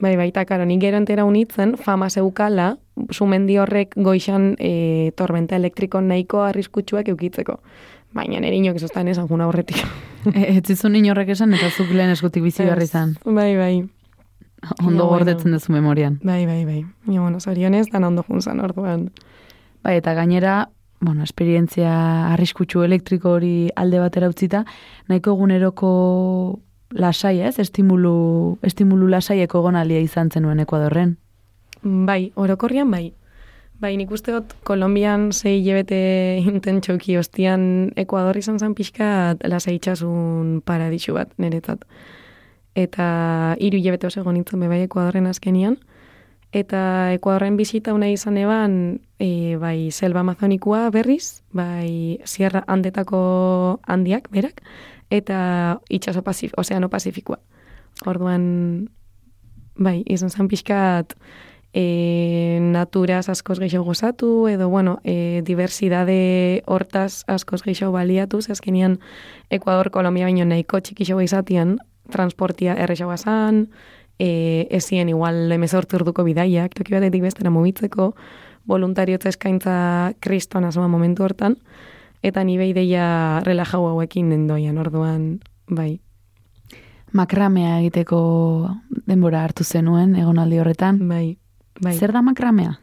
bai, baita, karo, nik gero entera unitzen, fama zeukala, sumendi horrek goixan e, tormenta elektriko nahiko arriskutsuak eukitzeko. Baina nire inok izostan esan juna horretik. E, ez zizun inorrek esan, eta zuk lehen eskutik bizi behar izan. Bai, bai, Ondo Ja, bueno. gordetzen duzu memorian. bai, bai, bai. Ja, bueno, zorionez, dan ondo junzan orduan. Bai, eta gainera, bueno, esperientzia arriskutsu elektriko hori alde batera utzita, nahiko eguneroko lasai, ez? Estimulu, estimulu lasaieko egonalia izan zenuen Ekuadorren. Bai, orokorrian bai. Bai, nik uste dut, Kolombian zei hilebete intentxoki ostian Ekuador izan zen pixka lasa itxasun paradisu bat niretzat. Eta hiru hilabete oso egon nintzen bai Ekuadorren azkenian. Eta Ekuadorren bizita una izan eban, e, bai, selva amazonikoa berriz, bai, sierra handetako handiak, berak, eta itxaso pasif, ozeano pasifikoa. Orduan, bai, izan zen pixkat e, naturaz askoz gehiago gozatu, edo, bueno, e, diversidade hortaz askoz gehiago baliatuz, azkenian Ekuador, Kolombia baino nahiko txikixo izatian, transportia errexagoa zan, e, ezien igual emezortu urduko bidaiak, toki batetik bestera mugitzeko, voluntariotza eskaintza kriston asoma momentu hortan, eta ni ideia relajau hauekin nendoian, orduan, bai. Makramea egiteko denbora hartu zenuen, egonaldi horretan. Bai, bai. Zer da makramea?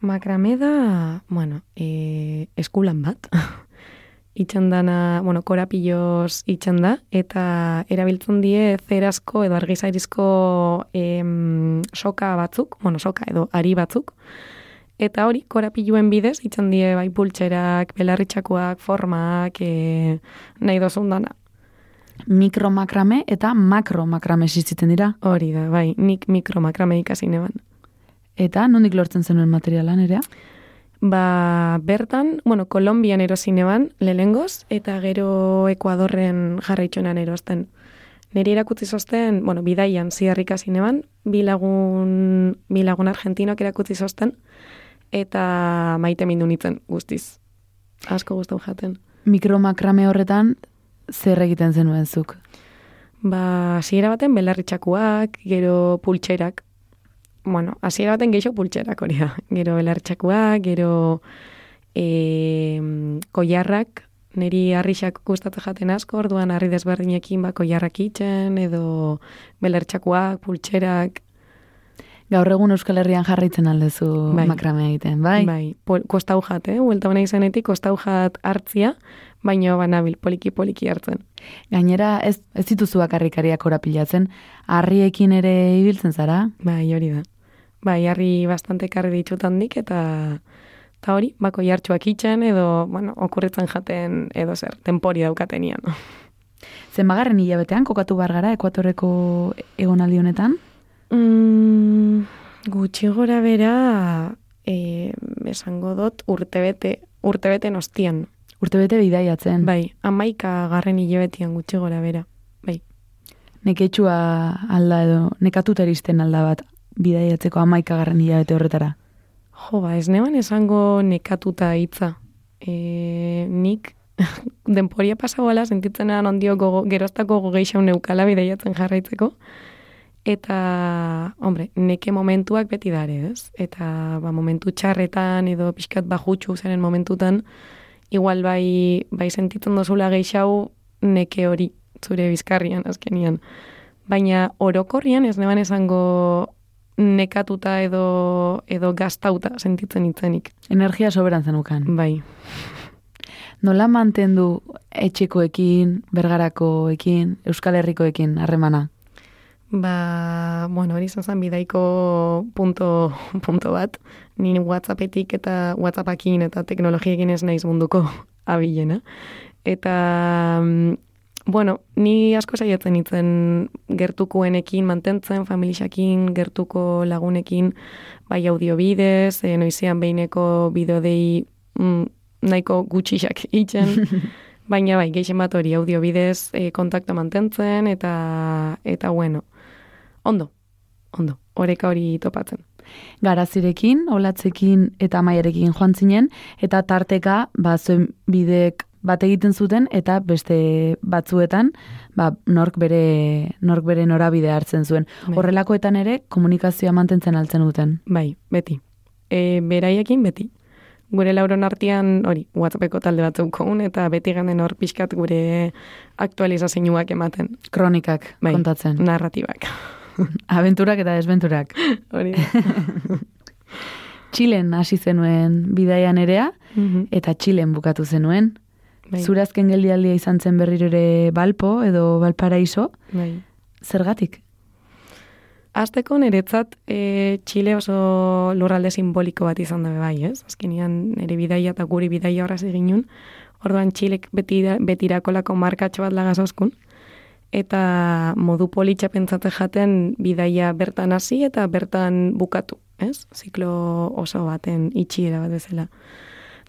Makrame da, bueno, e, eskulan bat. itxan dana, bueno, korapilloz itxan da, eta erabiltzen die zerazko edo argizairizko em, soka batzuk, bueno, soka edo ari batzuk, eta hori, korapilloen bidez, itxan die bai pultxerak, belarritxakoak, formak, e, nahi dozun dana. Mikromakrame eta makromakrame existitzen dira. Hori da, bai, nik mikromakrame ikasi neban. Eta nondik lortzen zenuen materiala nerea? Ba, bertan, bueno, Kolombian erosi neban, lehengoz, eta gero Ekuadorren jarraitxonan erosten. Neri erakutzi zosten, bueno, bidaian ziarrik hasi neban, bilagun, bilagun argentinoak erakutzi zosten, eta maite mindu nitzen guztiz. Asko guztau jaten. Mikromakrame horretan zer egiten zenuen zuk? Ba, hasiera baten belarritxakuak, gero pultxerak. Bueno, hasiera baten geixo pultxerak hori da. Gero belarritxakuak, gero e, koiarrak, niri harrixak gustatzen jaten asko, orduan harri desberdinekin ba, koiarrak itxen, edo belarritxakuak, pultxerak, Gaur egun Euskal Herrian jarraitzen aldezu Bai. makramea egiten, bai? Bai, pol, kostau jat, eh? Huelta hona izanetik, kostau jat hartzia, baino banabil, poliki-poliki hartzen. Gainera, ez, ez dituzu bakarrikariak korapilatzen, harriekin ere ibiltzen zara? Bai, hori da. Bai, harri bastante karri ditut handik, eta eta hori, bako jartxuak itxen, edo, bueno, okurritzen jaten, edo zer, tempori daukatenian. Zenbagarren hilabetean kokatu bargara ekuatorreko egonaldi honetan? Mm, gutxi gora bera, e, esango dut, urtebete, urtebete nostian. Urtebete bidaiatzen. Bai, amaika garren hilabetian gutxi gora bera. Bai, Neketxua alda edo, nekatuta iristen alda bat bidaiatzeko amaikagarren hilabete horretara. jo, ba, ez neban esango nekatuta hitza. E, nik denporia pasagoala sentitzenean ondio gogo, geroztako gogeixaun neukala bidaiatzen jarraitzeko. Eta, hombre, neke momentuak beti dare, ez? Eta, ba, momentu txarretan edo pixkat bajutxu zaren momentutan, igual bai, bai sentitzen dozula geixau neke hori zure bizkarrian azkenian. Baina orokorrian ez neban esango nekatuta edo, edo gaztauta sentitzen itzenik. Energia soberan zenukan. Bai. Nola mantendu etxekoekin, bergarakoekin, Euskal Herrikoekin harremana? Ba, bueno, hori izan zen bidaiko punto, punto bat. Ni WhatsAppetik eta WhatsAppakin eta teknologiekin ez naiz munduko abilena. Eta, mm, bueno, ni asko saiatzen itzen gertukoenekin mantentzen, familixakin, gertuko lagunekin, bai audio bidez, e, noizean behineko bideodei mm, nahiko gutxixak itzen. Baina bai, geixen bat hori audio bidez e, kontakta mantentzen, eta, eta bueno, ondo, ondo, oreka hori topatzen. Garazirekin, olatzekin eta maiarekin joan zinen, eta tarteka, ba, zuen bidek bat egiten zuten, eta beste batzuetan, ba, nork bere, nork bere norabide hartzen zuen. Bai. Horrelakoetan ere, komunikazioa mantentzen altzen duten. Bai, beti. E, beraiekin beti. Gure lauron artean, hori, WhatsAppeko talde batzuk kogun, eta beti ganden hor pixkat gure aktualizazioak ematen. Kronikak Bai, kontatzen. narratibak. Abenturak eta desventurak. hori. Txilen hasi zenuen bidaian erea, Mhm. eta Txilen bukatu zenuen. Bai, Zure azken geldialdia izan zen berriro ere Balpo edo Balparaiso, bai. zergatik? Azteko niretzat e, Txile oso lurralde simboliko bat izan dabe bai, ez? Azkenean nire bidaia eta guri bidaia horraz eginun, orduan Txilek beti, betirakolako markatxo bat lagaz oskun, eta modu politxa pentsate jaten bidaia bertan hasi eta bertan bukatu, ez? Ziklo oso baten itxiera bat bezala.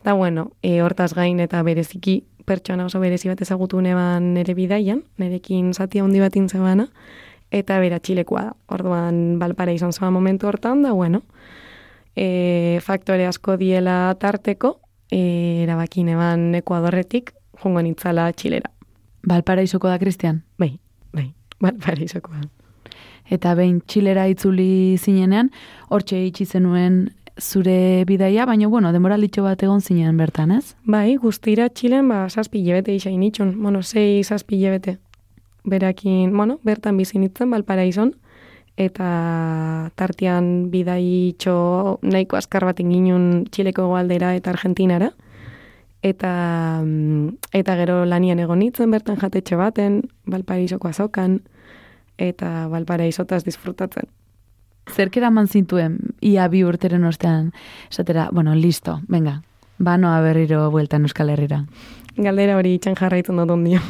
Da bueno, e, hortaz gain eta bereziki pertsona oso berezi bat ezagutu neban nere bidaian, nerekin zati handi bat intzebana, eta bera txilekoa da. Orduan balpara izan zoa momentu hortan, da bueno, e, faktore asko diela tarteko, e, erabakin eban ekuadorretik, jongo nintzala txilera. Balparaizoko da, Kristian? Bai, bai, balparaizoko da. Eta behin txilera itzuli zinenean, hortxe itxi zenuen zure bidaia, baina bueno, demoralitxo bat egon zinen bertan, ez? Bai, guztira txilen, ba, saspi jebete isain itxun, bueno, sei saspi jebete. Berakin, bueno, bertan bizinitzen, balpara izan, eta tartian bidai itxo nahiko askar bat inginun txileko goaldera eta argentinara, eta mm, eta gero lanian egon nitzen bertan jatetxe baten, balparaizoko azokan, eta balparaizotaz disfrutatzen. Zerkera man zintuen, ia bi urteren ostean, esatera, bueno, listo, venga, banoa berriro bueltan Euskal Herrira. Galdera hori itxan jarraitzen dut ondio.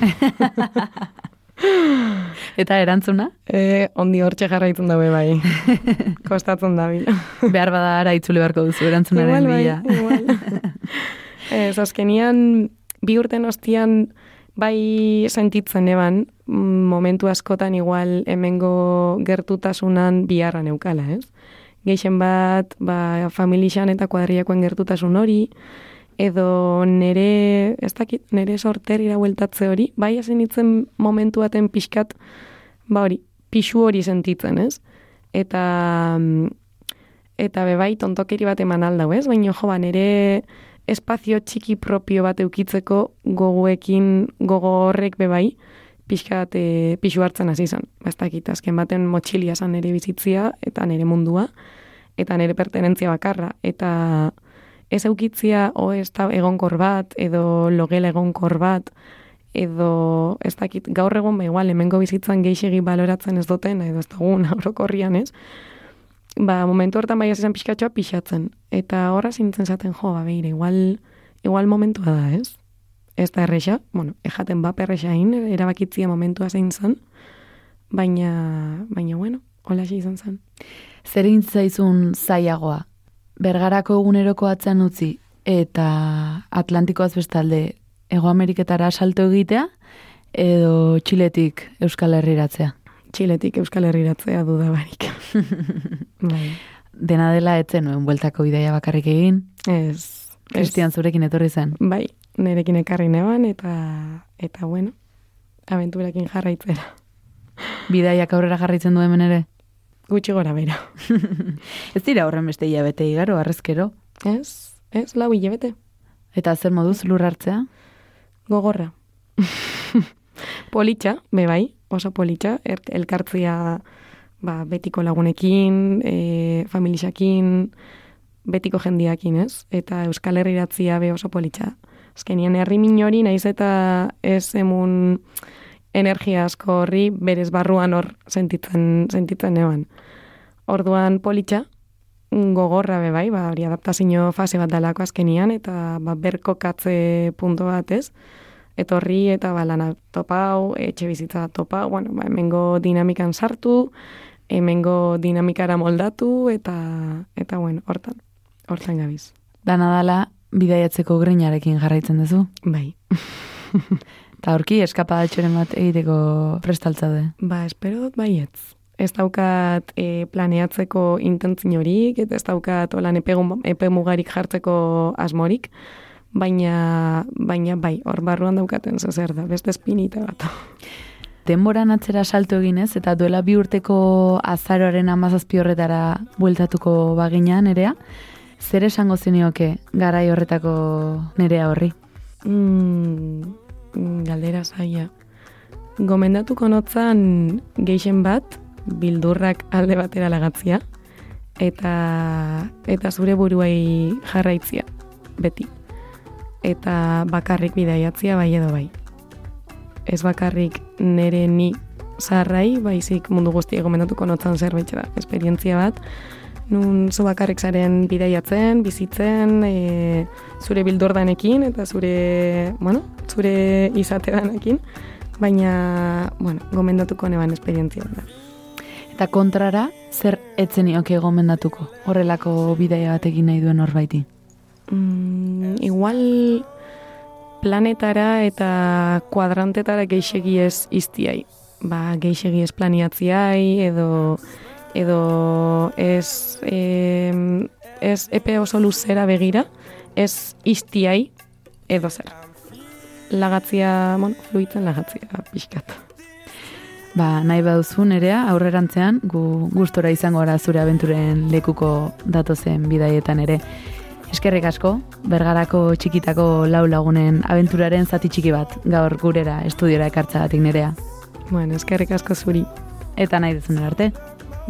Eta erantzuna? E, ondi hortxe jarraitzen daue bai. Kostatzen da bila. Behar bada ara itzuli beharko duzu erantzunaren igual, bila. bai, igual. Ez, azkenian, bi urten ostian, bai sentitzen eban, mm, momentu askotan igual hemengo gertutasunan biharra neukala, ez? Geixen bat, ba, familixan eta kuadriakoen gertutasun hori, edo nere, ez dakit, nere sorterira bueltatze hori, bai nintzen momentu baten pixkat, ba hori, pixu hori sentitzen, ez? Eta, mm, eta bebai tontokeri bat eman aldau, ez? Baina jo, ba, nere espazio txiki propio bat eukitzeko gogoekin, gogo horrek bebai, pixkat e, pixu hartzen hasi izan. Ba, ez dakit, azken baten motxilia zan nere bizitzia, eta nere mundua, eta nere pertenentzia bakarra, eta ez eukitzia o ez da egonkor bat, edo logela egonkor bat, edo ez dakit gaur egon ba igual hemengo bizitzan geixegi baloratzen ez duten, edo ez dagun orokorrian ez, ba momentu hortan bai izan pixkatxoa pixatzen. Eta horra zintzen zaten jo, ba beire, igual, igual momentua da ez. Ez da erresa, bueno, ejaten bap erresain, erabakitzia momentua zein zen, baina, baina bueno, hola izan zen. Zer zaizun zaiagoa? Bergarako eguneroko atzean utzi eta Atlantikoaz bestalde Ego Ameriketara salto egitea edo Txiletik Euskal Herriratzea? Txiletik Euskal Herriratzea duda barik. bai. Dena dela etzen nuen bueltako bidaia bakarrik egin, Ez. Kristian zurekin etorri zen. Bai, nerekin ekarri neban eta eta bueno, aventurakin jarraitzera. Bidaiak aurrera jarraitzen du hemen ere. Gutxi gora bera. Ez dira horren beste hilabete igaro, arrezkero. Ez, ez, lau hilabete. Eta zer moduz lur hartzea? Gogorra. politxa, be bai, oso politxa, er, elkartzia ba, betiko lagunekin, e, familixakin, betiko jendiakin, ez? Eta Euskal Herriratzia be oso politxa. Azkenien herri minori naiz eta ez emun energia asko horri berez barruan hor sentitzen, sentitzen eban. Orduan politxa, gogorra be bai, ba, hori adaptazio fase bat dalako azkenian, eta ba, berkokatze punto bat ez, etorri eta ba, lana topau, etxe bizitza topau, bueno, ba, hemengo dinamikan sartu, hemengo dinamikara moldatu, eta, eta bueno, hortan, hortan gabiz. Dana dala, bidaiatzeko greinarekin jarraitzen duzu. Bai. Eta horki eskapadatxoren bat egiteko prestaltzaude. Ba, espero dut baietz. Ez daukat e, planeatzeko intentzinorik, eta ez daukat olan epegu, epe mugarik jartzeko asmorik, baina, baina bai, hor barruan daukaten zer da, beste espinita bat. Denboran atzera salto eginez, eta duela bi urteko azaroaren amazazpi horretara bueltatuko baginean nerea, zer esango zenioke garai horretako nerea horri? Mm, galdera zaia. Gomendatuko notzan geixen bat, bildurrak alde batera lagatzia, eta, eta zure buruai jarraitzia, beti. Eta bakarrik bidaiatzia bai edo bai. Ez bakarrik nere ni zaharrai, baizik mundu guztia gomendatuko notzan zerbait da, esperientzia bat, nun zu bakarrik zaren bidaiatzen, bizitzen, e, zure bildordanekin eta zure, bueno, zure izatedanekin, baina, bueno, gomendatuko neban esperientzia da. Eta kontrara, zer etzen ioke gomendatuko? Horrelako bidaia bat egin nahi duen horbaiti? Mm, igual planetara eta kuadrantetara geixegi ez iztiai. Ba, geixegi ez planiatziai edo edo ez, e, ez epe oso luzera begira, ez iztiai edo zer. Lagatzia, bueno, fluitzen lagatzia pixkat. Ba, nahi baduzu nerea, aurrerantzean, gu gustora izango gara zure abenturen lekuko datozen bidaietan ere. Eskerrik asko, bergarako txikitako lau lagunen abenturaren zati txiki bat, gaur gurera estudiora ekartzagatik nerea. Bueno, eskerrik asko zuri. Eta nahi duzun arte.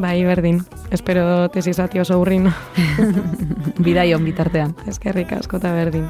Bai, berdin. Espero tesi zati oso urrin. Bidaion bitartean. eskerrik asko eta berdin.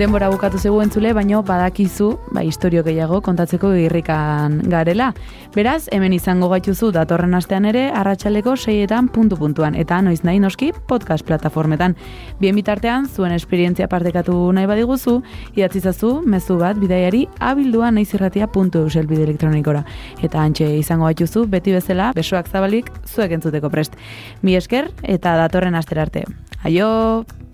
Denbora bukatu zegu entzule, baino badakizu, ba, historio gehiago kontatzeko irrikan garela. Beraz, hemen izango gaituzu datorren astean ere, arratsaleko seietan puntu-puntuan, eta noiz nahi noski podcast plataformetan. Bien bitartean, zuen esperientzia partekatu nahi badiguzu, idatzizazu, mezu bat, bidaiari, abildua naiz irratia puntu elektronikora. Eta antxe izango gaituzu, beti bezala, besoak zabalik, zuek entzuteko prest. Mi esker, eta datorren asterarte. Aio!